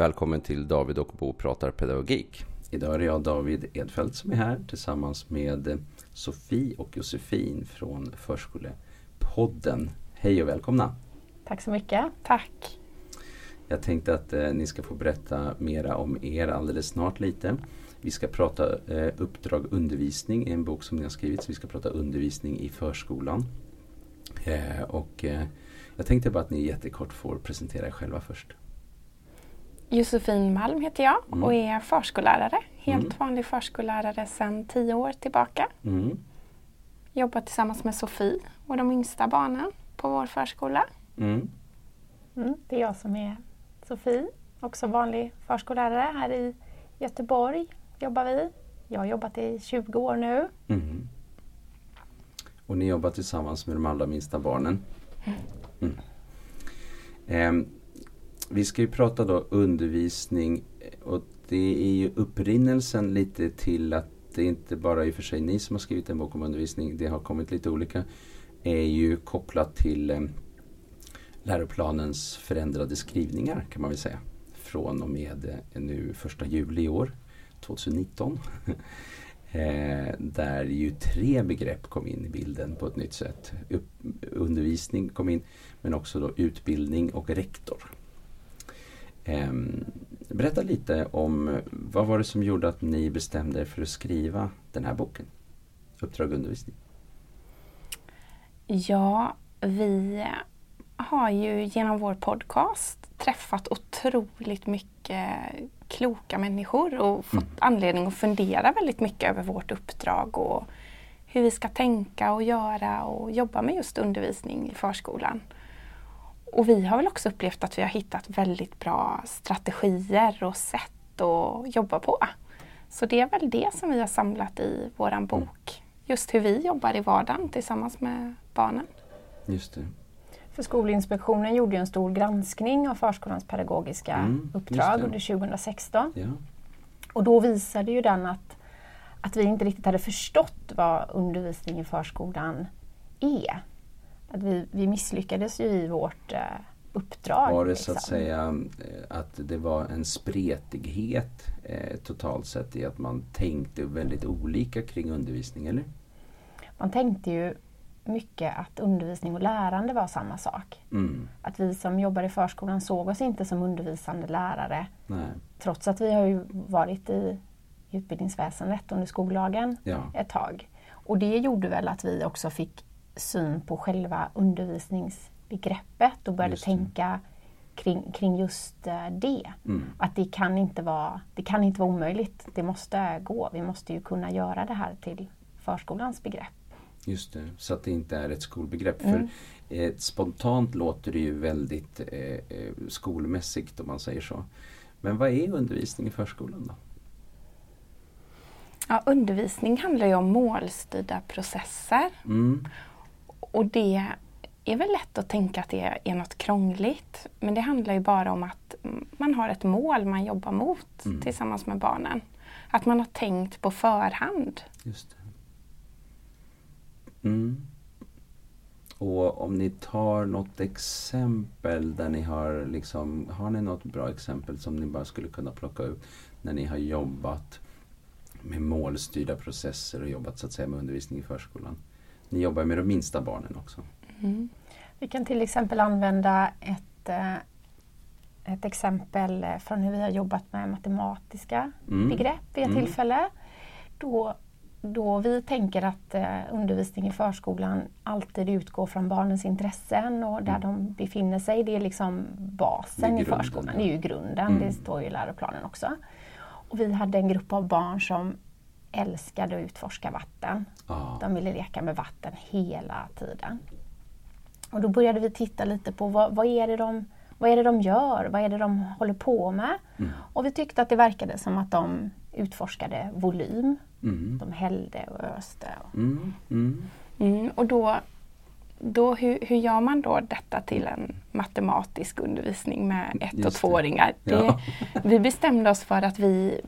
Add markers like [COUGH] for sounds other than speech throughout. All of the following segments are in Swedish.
Välkommen till David och Bo pratar pedagogik. Idag är det jag David Edfeldt som är här tillsammans med Sofie och Josefin från Förskolepodden. Hej och välkomna! Tack så mycket. Tack! Jag tänkte att eh, ni ska få berätta mera om er alldeles snart lite. Vi ska prata eh, Uppdrag undervisning, en bok som ni har skrivit. Så vi ska prata undervisning i förskolan. Eh, och eh, jag tänkte bara att ni jättekort får presentera er själva först. Josefin Malm heter jag mm. och är förskollärare. Helt mm. vanlig förskollärare sedan tio år tillbaka. Mm. Jobbar tillsammans med Sofie och de yngsta barnen på vår förskola. Mm. Mm, det är jag som är Sofie, också vanlig förskollärare här i Göteborg jobbar vi. Jag har jobbat i 20 år nu. Mm. Och ni jobbar tillsammans med de allra minsta barnen. Mm. Eh, vi ska ju prata då undervisning och det är ju upprinnelsen lite till att det inte bara i och för sig ni som har skrivit en bok om undervisning, det har kommit lite olika, är ju kopplat till eh, läroplanens förändrade skrivningar kan man väl säga. Från och med eh, nu första juli i år, 2019. [LAUGHS] eh, där ju tre begrepp kom in i bilden på ett nytt sätt. Upp, undervisning kom in men också då utbildning och rektor. Eh, berätta lite om vad var det som gjorde att ni bestämde er för att skriva den här boken? Uppdrag undervisning. Ja, vi har ju genom vår podcast träffat otroligt mycket kloka människor och fått mm. anledning att fundera väldigt mycket över vårt uppdrag och hur vi ska tänka och göra och jobba med just undervisning i förskolan. Och vi har väl också upplevt att vi har hittat väldigt bra strategier och sätt att jobba på. Så det är väl det som vi har samlat i våran bok. Just hur vi jobbar i vardagen tillsammans med barnen. Just det. För Skolinspektionen gjorde en stor granskning av förskolans pedagogiska mm, uppdrag under 2016. Ja. Och då visade ju den att, att vi inte riktigt hade förstått vad undervisning i förskolan är. Att vi, vi misslyckades ju i vårt eh, uppdrag. Var det liksom. så att säga eh, att det var en spretighet eh, totalt sett i att man tänkte väldigt olika kring undervisning, eller? Man tänkte ju mycket att undervisning och lärande var samma sak. Mm. Att vi som jobbar i förskolan såg oss inte som undervisande lärare. Nej. Trots att vi har ju varit i utbildningsväsendet under skollagen ja. ett tag. Och det gjorde väl att vi också fick syn på själva undervisningsbegreppet och började tänka kring, kring just eh, det. Mm. Att det kan, inte vara, det kan inte vara omöjligt. Det måste gå. Vi måste ju kunna göra det här till förskolans begrepp. Just det, så att det inte är ett skolbegrepp. Mm. För eh, Spontant låter det ju väldigt eh, eh, skolmässigt om man säger så. Men vad är undervisning i förskolan då? Ja, undervisning handlar ju om målstyrda processer. Mm. Och det är väl lätt att tänka att det är något krångligt. Men det handlar ju bara om att man har ett mål man jobbar mot mm. tillsammans med barnen. Att man har tänkt på förhand. Just. Mm. Och om ni tar något exempel där ni har liksom, har ni något bra exempel som ni bara skulle kunna plocka upp när ni har jobbat med målstyrda processer och jobbat så att säga med undervisning i förskolan? Ni jobbar med de minsta barnen också. Mm. Vi kan till exempel använda ett, eh, ett exempel från hur vi har jobbat med matematiska mm. begrepp vid ett mm. tillfälle. Då då vi tänker att eh, undervisning i förskolan alltid utgår från barnens intressen och där mm. de befinner sig. Det är liksom basen är i förskolan. Det är ju grunden, mm. det står ju i läroplanen också. Och vi hade en grupp av barn som älskade att utforska vatten. Ah. De ville leka med vatten hela tiden. Och då började vi titta lite på vad, vad, är det de, vad är det de gör? Vad är det de håller på med? Mm. Och vi tyckte att det verkade som att de utforskade volym. Mm. De hällde och öste. Och, mm. Mm. mm. och då, då hur, hur gör man då detta till en matematisk undervisning med ett och tvååringar? Ja. vi bestämde oss för att vi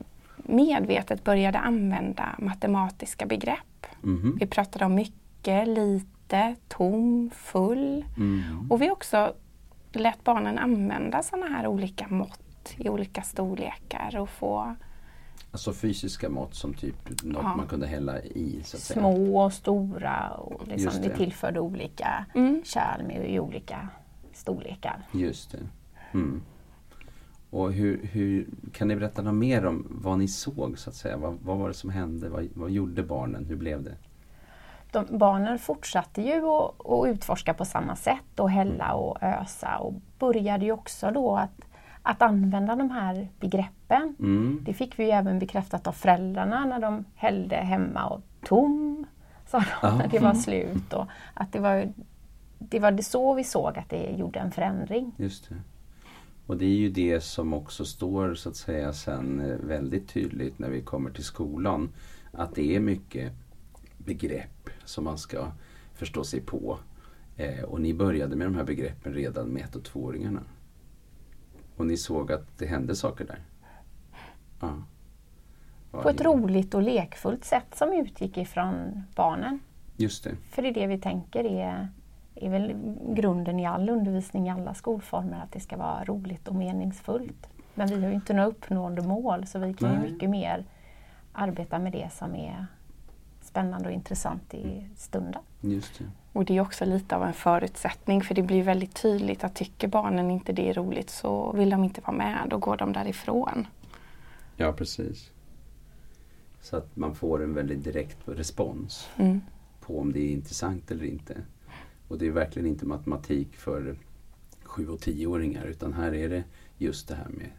medvetet började använda matematiska begrepp. Mm. Vi pratade om mycket, lite, tom, full. Mm. Och vi också lät barnen använda sådana här olika mått i olika storlekar och få Alltså fysiska mått som typ något Ja. man kunde hälla i? Så att säga. Små och stora och liksom vi det. tillförde olika Mm. kärl med i olika storlekar. Just det. Mm. Och hur, hur, kan ni berätta något mer om vad ni såg så att säga? Vad, vad var det som hände? Vad, vad gjorde barnen? Hur blev det? De, barnen fortsatte ju att, att utforska på samma sätt och hälla och ösa och började ju också då att, att använda de här begreppen. Mm. Det fick vi ju även bekräftat av föräldrarna när de hällde hemma och tom, sa de Ja. när det var slut. Och att det var, det var det så vi såg att det gjorde en förändring. Just det. Och det är ju det som också står så att säga sen eh, väldigt tydligt när vi kommer till skolan. Att det är mycket begrepp som man ska förstå sig på. Eh, och ni började med de här begreppen redan med ett och tvååringarna. Och ni såg att det hände saker där. Ja. På ett roligt och lekfullt sätt som utgick ifrån barnen. Just det. För det är det vi tänker är, är väl grunden i all undervisning i alla skolformer, att det ska vara roligt och meningsfullt. Men vi har ju inte några uppnående mål så vi kan ju mycket mer arbeta med det som är spännande och intressant i stunden. Just det. Och det är också lite av en förutsättning för det blir väldigt tydligt att tycker barnen inte det är roligt så vill de inte vara med, då går de därifrån. Ja, precis. Så att man får en väldigt direkt respons Mm. på om det är intressant eller inte. Och det är verkligen inte matematik för 7 och 10-åringar utan här är det just det här med,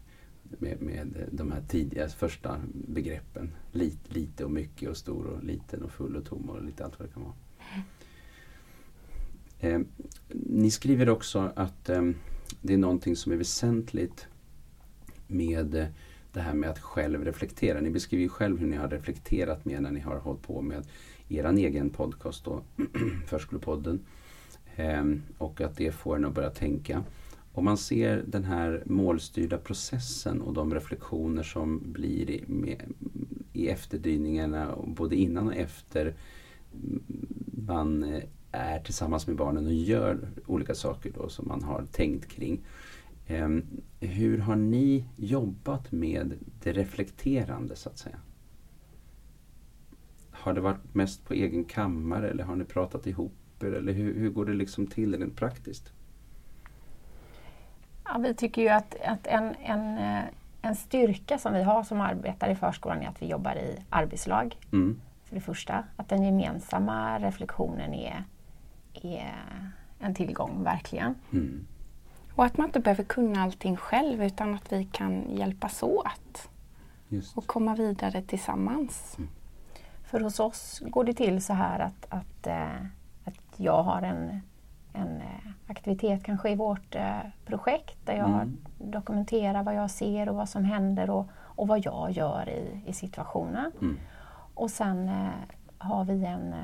med, med de här tidiga första begreppen. Lite, lite och mycket och stor och liten och full och tom och lite allt vad det kan vara. Eh, ni skriver också att eh, det är någonting som är väsentligt med eh, det här med att själv reflektera. Ni beskriver ju själv hur ni har reflekterat mer när ni har hållit på med er egen podcast och [CLEARS THROAT] Förskolepodden. Ehm, och att det får en att börja tänka. Om man ser den här målstyrda processen och de reflektioner som blir i, med, i efterdyningarna, både innan och efter mm, man eh, är tillsammans med barnen och gör olika saker då som man har tänkt kring. Ehm, hur har ni jobbat med det reflekterande så att säga? Har det varit mest på egen kammare eller har ni pratat ihop er? Eller hur, hur går det liksom till rent praktiskt? Ja, vi tycker ju att, att en, en, eh, en styrka som vi har som arbetar i förskolan är att vi jobbar i arbetslag. Mm. För det första, att den gemensamma reflektionen är, är en tillgång, verkligen. Mm. Och att man inte behöver kunna allting själv utan att vi kan hjälpas åt Just. och komma vidare tillsammans. För hos oss går det till så här att, att, eh, att jag har en, en eh, aktivitet kanske i vårt eh, projekt där jag Mm. dokumenterar vad jag ser och vad som händer och, och vad jag gör i, i situationen. Mm. Och sen eh, har vi en,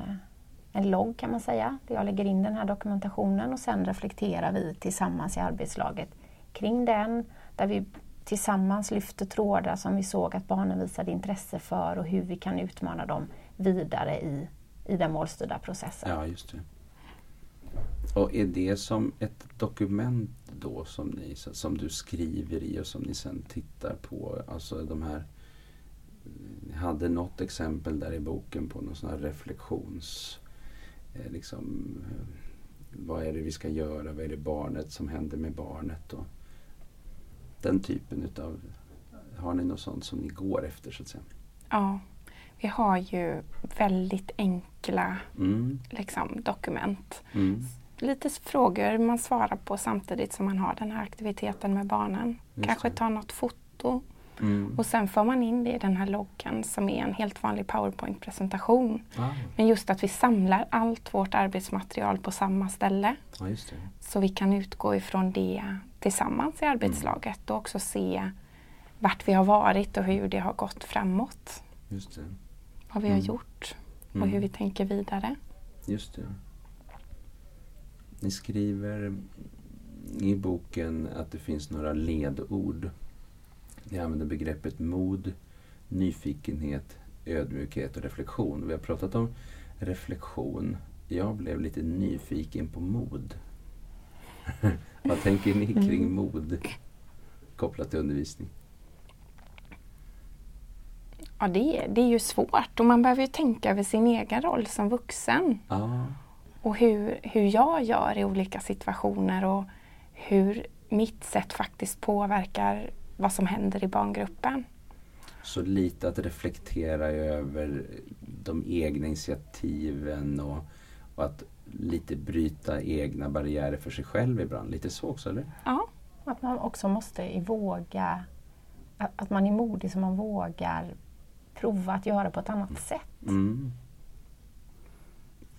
en logg kan man säga, där jag lägger in den här dokumentationen och sen reflekterar vi tillsammans i arbetslaget kring den, där vi tillsammans lyfter trådar som vi såg att barnen visade intresse för och hur vi kan utmana dem vidare i, i den målstyrda processen. Ja, just det. Och är det som ett dokument då som, ni, som du skriver i och som ni sen tittar på? Alltså de här Ni hade något exempel där i boken på någon sån här reflektions... Eh, liksom, eh, vad är det vi ska göra? Vad är det barnet som händer med barnet? Och den typen utav... Har ni något sånt som ni går efter så att säga? Ja, vi har ju väldigt enkla Mm, liksom, dokument. mm, Lite frågor man svarar på samtidigt som man har den här aktiviteten med barnen. Just Kanske det. ta något foto mm. och sen får man in det i den här loggan som är en helt vanlig PowerPoint-presentation. Ah, Men just att vi samlar allt vårt arbetsmaterial på samma ställe det. så vi kan utgå ifrån det tillsammans i arbetslaget och också se vart vi har varit och hur det har gått framåt. Vad vi har Mm. gjort och Mm. hur vi tänker vidare. Just det. Ni skriver i boken att det finns några ledord. Ni använder begreppet mod, nyfikenhet, ödmjukhet och reflektion. Vi har pratat om reflektion. Jag blev lite nyfiken på mod. [LAUGHS] Vad tänker ni kring mod? kopplat till undervisning? Ja, det, det är ju svårt och man behöver ju tänka över sin egen roll som vuxen. Ja. Och hur, hur jag gör i olika situationer och hur mitt sätt faktiskt påverkar vad som händer i barngruppen. Så lite att reflektera över de egna initiativen och, och att lite bryta egna barriärer för sig själv ibland. Lite så också, eller? Ja. Att man också måste våga, att man är modig så man vågar prova att göra på ett annat sätt. Mm.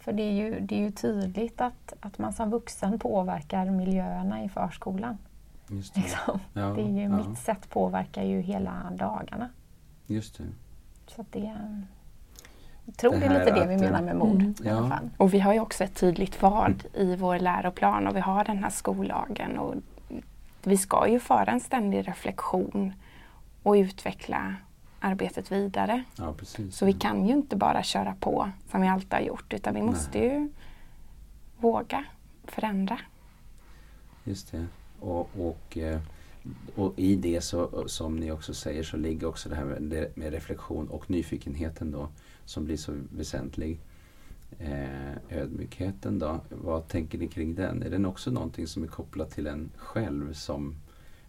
För det är ju, det är ju tydligt att, att man som vuxen påverkar miljöerna i förskolan. Just det. Liksom. Ja, det är ju, ja. Mitt sätt påverkar ju hela dagarna. Just det. Så att det, jag tror Det det, är lite det vi eh, menar med mod. Mm. i alla Ja. fall. Och vi har ju också ett tydligt vad i vår läroplan och vi har den här skollagen. Och vi ska ju föra en ständig reflektion och utveckla arbetet vidare. Ja. Så vi kan ju inte bara köra på som vi alltid har gjort utan vi måste ju våga förändra. Just det. Och, och, eh, och i det så, som ni också säger så ligger också det här med, med reflektion och nyfikenheten då som blir så väsentlig. Eh, ödmjukheten då, vad tänker ni kring den? Är den också någonting som är kopplat till en själv som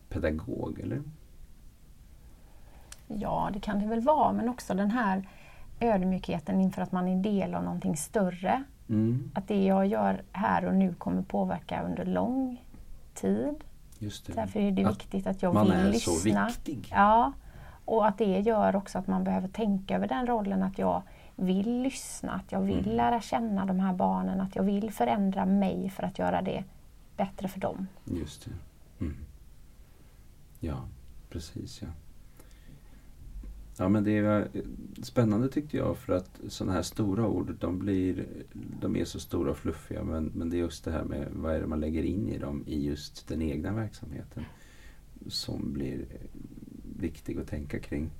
pedagog? Eller? Ja, det kan det väl vara, men också den här ödmjukheten inför att man är del av någonting större. Mm, Att det jag gör här och nu kommer påverka under lång tid. just det. Därför är det Att viktigt att jag man vill är lyssna. så viktig. Ja, och att det gör också att man behöver tänka över den rollen att jag vill lyssna, att jag vill Mm. lära känna de här barnen, att jag vill förändra mig för att göra det bättre för dem. Just det. Mm. Ja, precis ja. Ja men det är spännande tyckte jag för att sådana här stora ord de blir De är så stora och fluffiga men, men det är just det här med vad är det man lägger in i dem i just den egna verksamheten som blir viktig att tänka kring.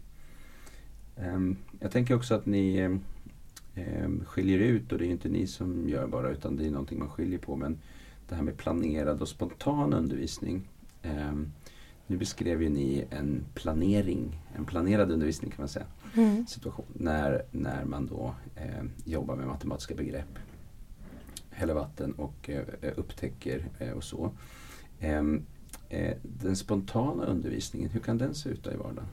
Ehm, jag tänker också att ni ehm, skiljer ut och det är inte ni som gör bara utan det är någonting man skiljer på men det här med planerad och spontan undervisning. Ehm, nu beskrev ju ni en planering, en planerad undervisning kan man säga, situation när, när man då eh, jobbar med matematiska begrepp, häller vatten och eh, upptäcker eh, och så. Ehm, eh, den spontana undervisningen, hur kan den se ut i vardagen?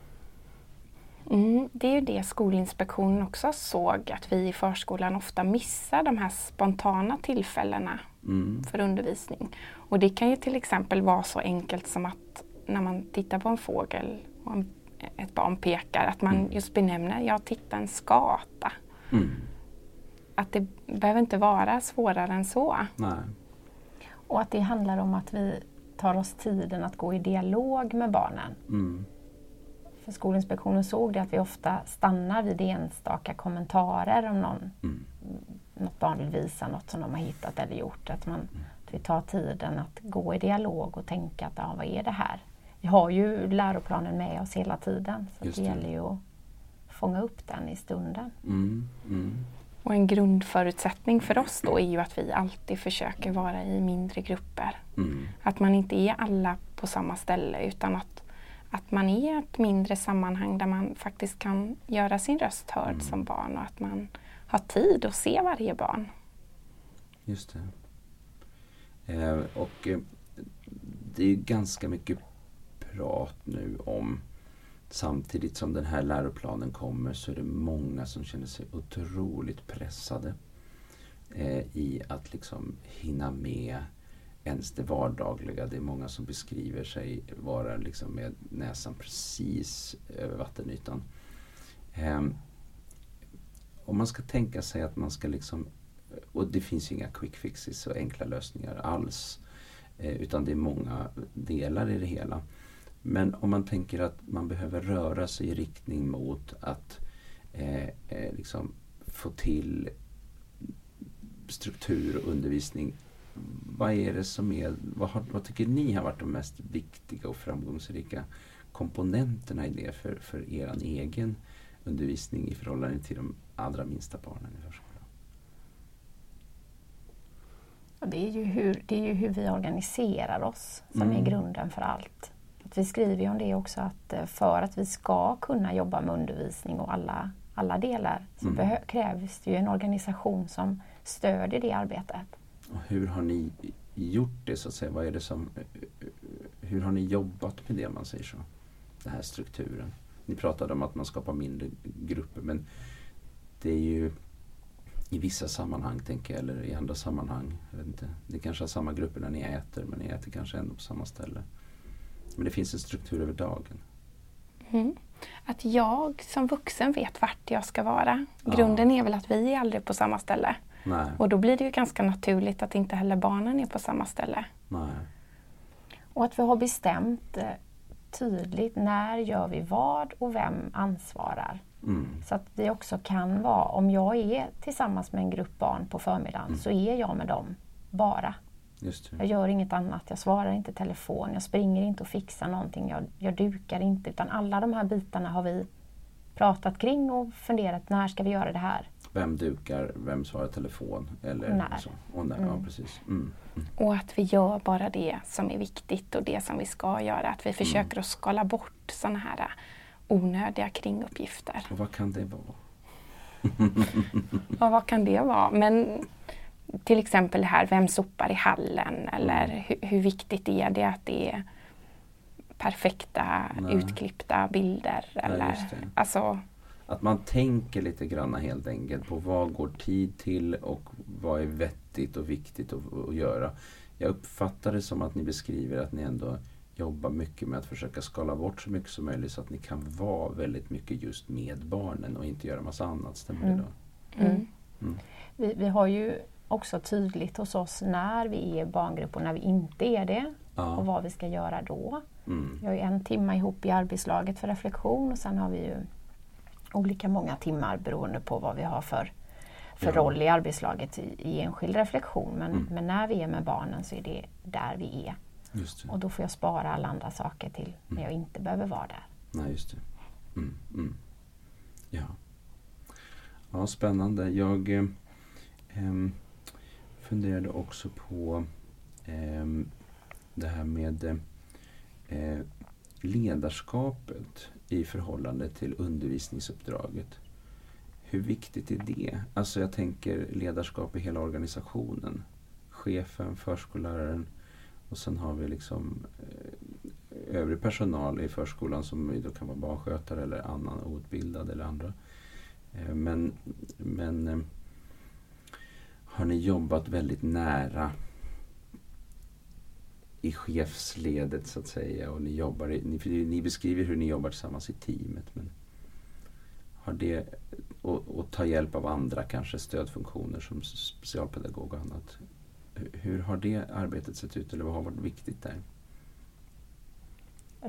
Mm, det är ju det Skolinspektionen också såg att vi i förskolan ofta missar de här spontana tillfällena Mm. för undervisning. Och det kan ju till exempel vara så enkelt som att när man tittar på en fågel och en, ett barn pekar att man Mm. just benämner, ja titta en skata. Mm. Att det behöver inte vara svårare än så. Nej. Och att det handlar om att vi tar oss tiden att gå i dialog med barnen. Mm. För Skolinspektionen såg det att vi ofta stannar vid enstaka kommentarer om någon, Mm. något barn vill visa något som de har hittat eller gjort. Att, man, att vi tar tiden att gå i dialog och tänka att ja, vad är det här? Vi har ju läroplanen med oss hela tiden så Just det det. gäller ju att fånga upp den i stunden. Mm. Mm. Och en grundförutsättning för oss då är ju att vi alltid försöker vara i mindre grupper. Mm. Att man inte är alla på samma ställe utan att, att man är i ett mindre sammanhang där man faktiskt kan göra sin röst hörd Mm. som barn och att man har tid att se varje barn. Just det. Eh, och eh, det är ju ganska mycket prat nu om samtidigt som den här läroplanen kommer så är det många som känner sig otroligt pressade eh, i att liksom hinna med ens det vardagliga. Det är många som beskriver sig vara liksom med näsan precis över vattenytan. Eh, om man ska tänka sig att man ska liksom och det finns ju inga quick fixes och enkla lösningar alls. Eh, utan det är många delar i det hela. Men om man tänker att man behöver röra sig i riktning mot att eh, eh, liksom få till struktur och undervisning. Vad är det som är, vad, har, vad tycker ni har varit de mest viktiga och framgångsrika komponenterna i det för, för er egen undervisning i förhållande till de allra minsta barnen i förskolan? Det, är ju hur, det är ju hur vi organiserar oss som Mm. är grunden för allt. Vi skriver ju om det också att eh, för att vi ska kunna jobba med undervisning och alla, alla delar så mm. krävs det ju en organisation som stödjer det arbetet. Och hur har ni gjort det så att säga? Vad är det som, hur har ni jobbat med det man säger så? Den här strukturen. Ni pratade om att man skapar mindre grupper men det är ju i vissa sammanhang tänker jag, eller i andra sammanhang. Jag vet inte. Det kanske är samma grupper när ni äter men ni äter kanske ändå på samma ställe. Men det finns en struktur över dagen. Mm. Att jag som vuxen vet vart jag ska vara. Grunden ja. är väl att vi är aldrig på samma ställe. Nej. Och då blir det ju ganska naturligt att inte heller barnen är på samma ställe. Nej. Och att vi har bestämt eh, tydligt när gör vi vad och vem ansvarar. Mm. Så att vi också kan vara, om jag är tillsammans med en grupp barn på förmiddagen mm. så är jag med dem bara. Jag gör inget annat, jag svarar inte telefon, jag springer inte och fixar någonting, jag, jag dukar inte. Utan alla de här bitarna har vi pratat kring och funderat, när ska vi göra det här? Vem dukar, vem svarar telefon? Eller när. Så. Och, när. Mm. Ja, precis. Mm. Mm. och att vi gör bara det som är viktigt och det som vi ska göra. Att vi försöker mm. att skala bort sådana här onödiga kringuppgifter. Och vad kan det vara? ja, vad kan det vara? Men till exempel det här, vem sopar i hallen? Eller mm. hur, hur viktigt är det att det är perfekta Nej. utklippta bilder? Eller, alltså, att man tänker lite grann helt enkelt på vad går tid till och vad är vettigt och viktigt att, att göra. Jag uppfattar det som att ni beskriver att ni ändå jobbar mycket med att försöka skala bort så mycket som möjligt så att ni kan vara väldigt mycket just med barnen och inte göra massa annat. Stämmer mm. det då? Mm. Mm. Vi, vi har ju också tydligt hos oss när vi är barngrupp och när vi inte är det ja. och vad vi ska göra då. Mm. Vi har ju en timme ihop i arbetslaget för reflektion och sen har vi ju olika många timmar beroende på vad vi har för, för ja. roll i arbetslaget i, i enskild reflektion. Men, mm. men när vi är med barnen så är det där vi är. Och då får jag spara alla andra saker till när mm. jag inte behöver vara där. Nej, just det. Mm, mm. Ja. ja, spännande. Jag eh, eh, funderade också på eh, det här med eh, ledarskapet i förhållande till undervisningsuppdraget. Hur viktigt är det? Alltså jag tänker ledarskap i hela organisationen. Chefen, förskolläraren och sen har vi liksom eh, övrig personal i förskolan som då kan vara barnskötare eller annan outbildad eller andra. Eh, men, men eh, har ni jobbat väldigt nära i chefsledet så att säga och ni jobbar ni, ni beskriver hur ni jobbar tillsammans i teamet. Men har det, och, och ta hjälp av andra kanske stödfunktioner som specialpedagog och annat. Hur har det arbetet sett ut eller vad har varit viktigt där?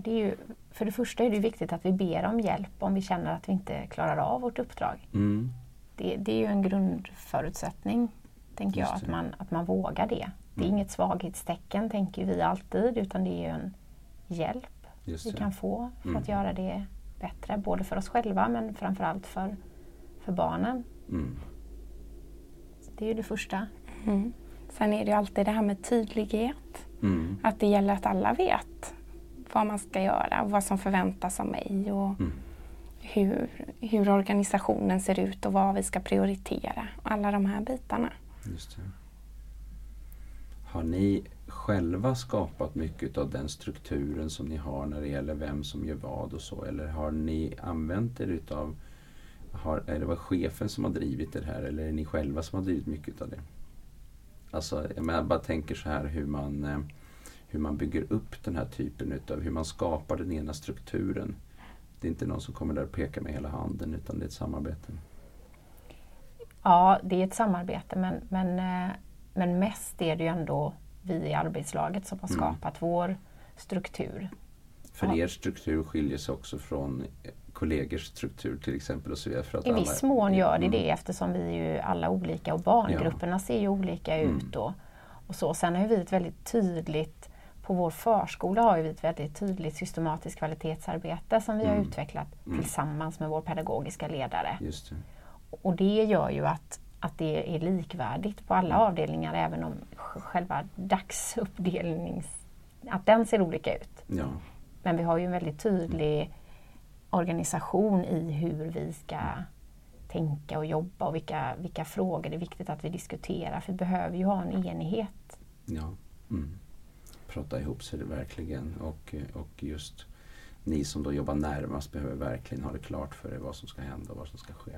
Det är ju, för det första är det viktigt att vi ber om hjälp om vi känner att vi inte klarar av vårt uppdrag. Mm. Det, det, är ju en grundförutsättning, tänker jag, att man, att man vågar det. Det är mm. inget svaghetstecken, tänker vi alltid, utan det är ju en hjälp vi kan få för mm. att göra det bättre, både för oss själva men framförallt för, för barnen. Mm. Det är ju det första. Mm. Sen är det ju alltid det här med tydlighet. Mm. Att det gäller att alla vet vad man ska göra och vad som förväntas av mig. Och mm. hur, hur organisationen ser ut och vad vi ska prioritera. Alla de här bitarna. Just det. Har ni själva skapat mycket av den strukturen som ni har när det gäller vem som gör vad och så? Eller har ni använt er utav har, är det var chefen som har drivit det här eller är det ni själva som har drivit mycket av det? Alltså, jag bara tänker så här hur man, eh, hur man bygger upp den här typen utav, hur man skapar den ena strukturen. Det är inte någon som kommer där och pekar med hela handen utan det är ett samarbete. Ja, det är ett samarbete men, men, eh, men mest är det ju ändå vi i arbetslaget som har mm. skapat mm. vår struktur. För ja. er struktur skiljer sig också från kollegers struktur till exempel? Och så vidare, för att I alla... viss mån gör det mm. det eftersom vi är ju alla olika och barngrupperna ja. ser ju olika mm. ut. Och, och så. Sen har vi ett väldigt tydligt på vår förskola har vi ett väldigt tydligt systematiskt kvalitetsarbete som vi mm. har utvecklat mm. tillsammans med vår pedagogiska ledare. Och det gör ju att, att det är likvärdigt på alla mm. avdelningar även om själva dagsuppdelnings... att den ser olika ut. Ja. Men vi har ju en väldigt tydlig organisation i hur vi ska tänka och jobba och vilka, vilka frågor det är viktigt att vi diskuterar. För vi behöver ju ha en enighet. Ja. Mm. Prata ihop sig verkligen och, och just ni som då jobbar närmast behöver verkligen ha det klart för er vad som ska hända och vad som ska ske.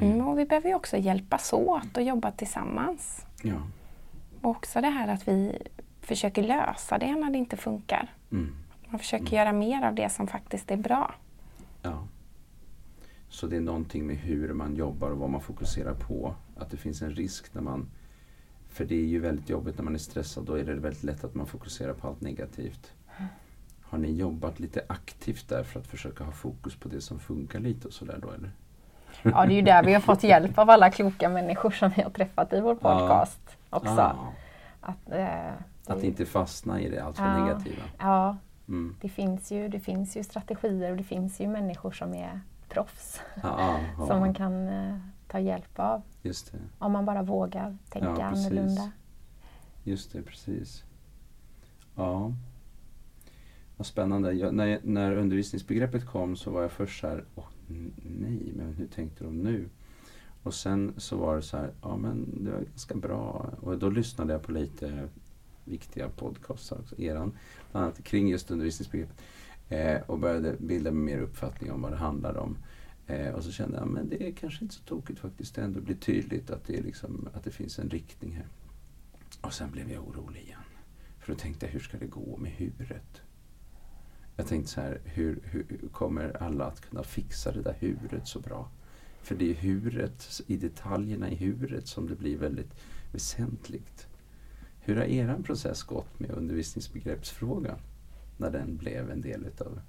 Mm. Mm, och vi behöver ju också hjälpas åt och jobba tillsammans. Ja. Och också det här att vi försöker lösa det när det inte funkar. Mm. Man försöker göra mer av det som faktiskt är bra. Ja. Så det är någonting med hur man jobbar och vad man fokuserar på. Att det finns en risk när man... För det är ju väldigt jobbigt när man är stressad. Då är det väldigt lätt att man fokuserar på allt negativt. Har ni jobbat lite aktivt där för att försöka ha fokus på det som funkar lite och sådär då eller? Ja, det är ju där vi har fått hjälp av alla kloka människor som vi har träffat i vår podcast ja. också. Ja. Att, eh, att inte fastna i det alltför ja, negativa. Ja, Mm. det, finns ju, det finns ju strategier och det finns ju människor som är proffs. [LAUGHS] Som man kan eh, ta hjälp av. Just det. Om man bara vågar tänka Ja, precis. annorlunda. Just det, precis. Ja. Vad spännande. Jag, när, när undervisningsbegreppet kom så var jag först så här, åh nej, men hur tänkte de nu? Och sen så var det så här, ja men det var ganska bra. Och då lyssnade jag på lite viktiga podcasts också, eran, bland annat kring just undervisningsbegreppet. Eh, och började bilda mig mer uppfattning om vad det handlar om. Eh, och så kände jag, men det är kanske inte så tokigt faktiskt. Det ändå blir tydligt att det, är liksom, att det finns en riktning här. Och sen blev jag orolig igen. För då tänkte jag, hur ska det gå med huret? Jag tänkte så här, hur, hur kommer alla att kunna fixa det där huret så bra? För det är huret, i detaljerna i huret som det blir väldigt väsentligt. Hur har er process gått med undervisningsbegreppsfrågan? När den blev en del utav...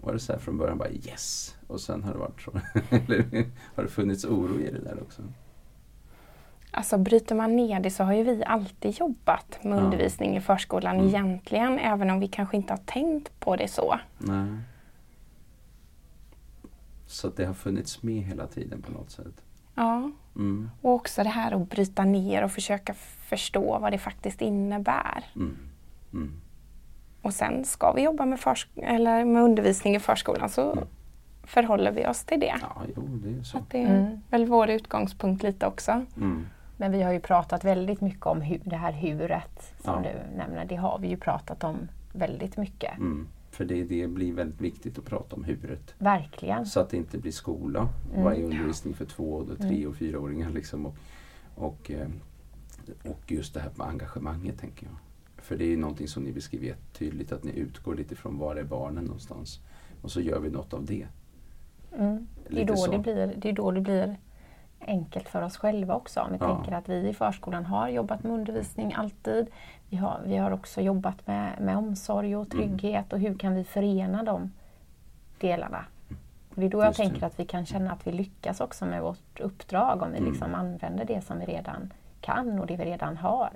Var det så här från början bara yes? Och sen har det varit så? [LAUGHS] Eller har det funnits oro i det där också? Alltså bryter man ner det så har ju vi alltid jobbat med Ja. undervisning i förskolan Mm. egentligen, även om vi kanske inte har tänkt på det så. Nej. Så att det har funnits med hela tiden på något sätt? Ja. Mm. Och också det här att bryta ner och försöka förstå vad det faktiskt innebär. Mm. Mm. Och sen ska vi jobba med, försk- eller med undervisning i förskolan så Mm. förhåller vi oss till det. Ja, jo, det är så. Att det är Mm. väl vår utgångspunkt lite också. Mm. Men vi har ju pratat väldigt mycket om hu- det här huret som Ja. du nämner. Det har vi ju pratat om väldigt mycket. Mm. För det, det blir väldigt viktigt att prata om huret. Verkligen. Så att det inte blir skola. Mm. Vad är undervisning för två, och tre och fyraåringar liksom. Och, och, eh, och just det här med engagemanget tänker jag. För det är ju någonting som ni beskriver jättetydligt att ni utgår lite från var är barnen någonstans. Och så gör vi något av det. Mm. Det, är då så. det, blir, det är då det blir enkelt för oss själva också. Om vi Ja. tänker att vi i förskolan har jobbat med undervisning alltid. Vi har, vi har också jobbat med, med omsorg och Mm. trygghet och hur kan vi förena de delarna? Och det är då jag Just det. tänker att vi kan känna att vi lyckas också med vårt uppdrag om vi Mm. liksom använder det som vi redan kan och det vi redan har.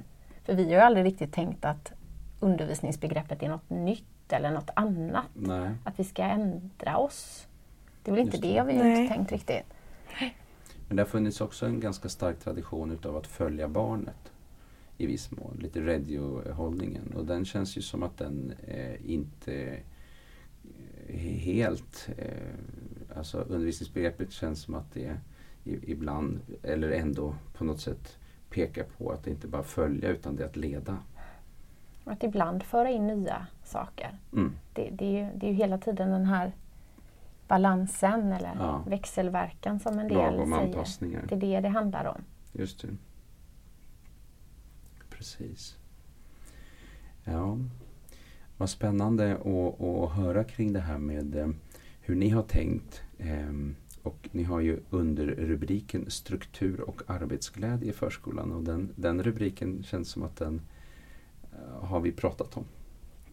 För vi har ju aldrig riktigt tänkt att undervisningsbegreppet är något nytt eller något annat. Nej. Att vi ska ändra oss. Det är väl inte Just det, det. vi har tänkt riktigt. Men det har funnits också en ganska stark tradition utav att följa barnet i viss mån. Lite radiohållningen. Och den känns ju som att den eh, inte eh, helt... Eh, alltså undervisningsbegreppet känns som att det i, ibland, eller ändå på något sätt pekar på att det inte bara följa utan det är att leda. Att ibland föra in nya saker. Mm. Det, det, är, ju, det är ju hela tiden den här balansen eller Ja. växelverkan som en del Lagom säger. anpassningar. Det är det det handlar om. Just det. Precis. Ja, vad spännande att, att höra kring det här med eh, hur ni har tänkt. ehm, Och ni har ju under rubriken struktur och arbetsglädje i förskolan och den, den rubriken känns som att den eh, har vi pratat om.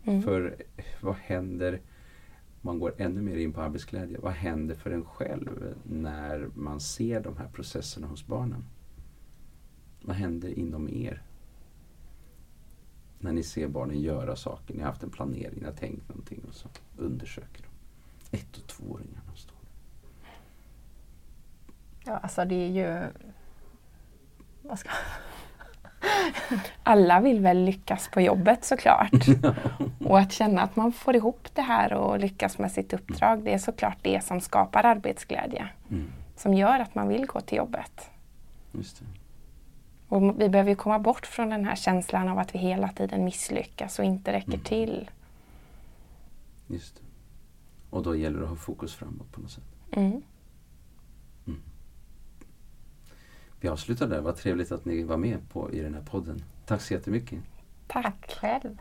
Mm. För vad händer, man går ännu mer in på arbetsglädje, vad händer för en själv när man ser de här processerna hos barnen? Vad händer inom er? När ni ser barnen göra saker, ni har haft en planering, ni har tänkt någonting och så undersöker de. Ett och tvååringarna står Ja, alltså det är ju... Vad ska alla vill väl lyckas på jobbet såklart. [LAUGHS] och att känna att man får ihop det här och lyckas med sitt uppdrag, det är såklart det som skapar arbetsglädje. Mm. Som gör att man vill gå till jobbet. Och vi behöver komma bort från den här känslan av att vi hela tiden misslyckas och inte räcker mm. till. Just det. Och då gäller det att ha fokus framåt på något sätt. Mm. Vi avslutar där. Vad trevligt att ni var med på, i den här podden. Tack så jättemycket. Tack själv.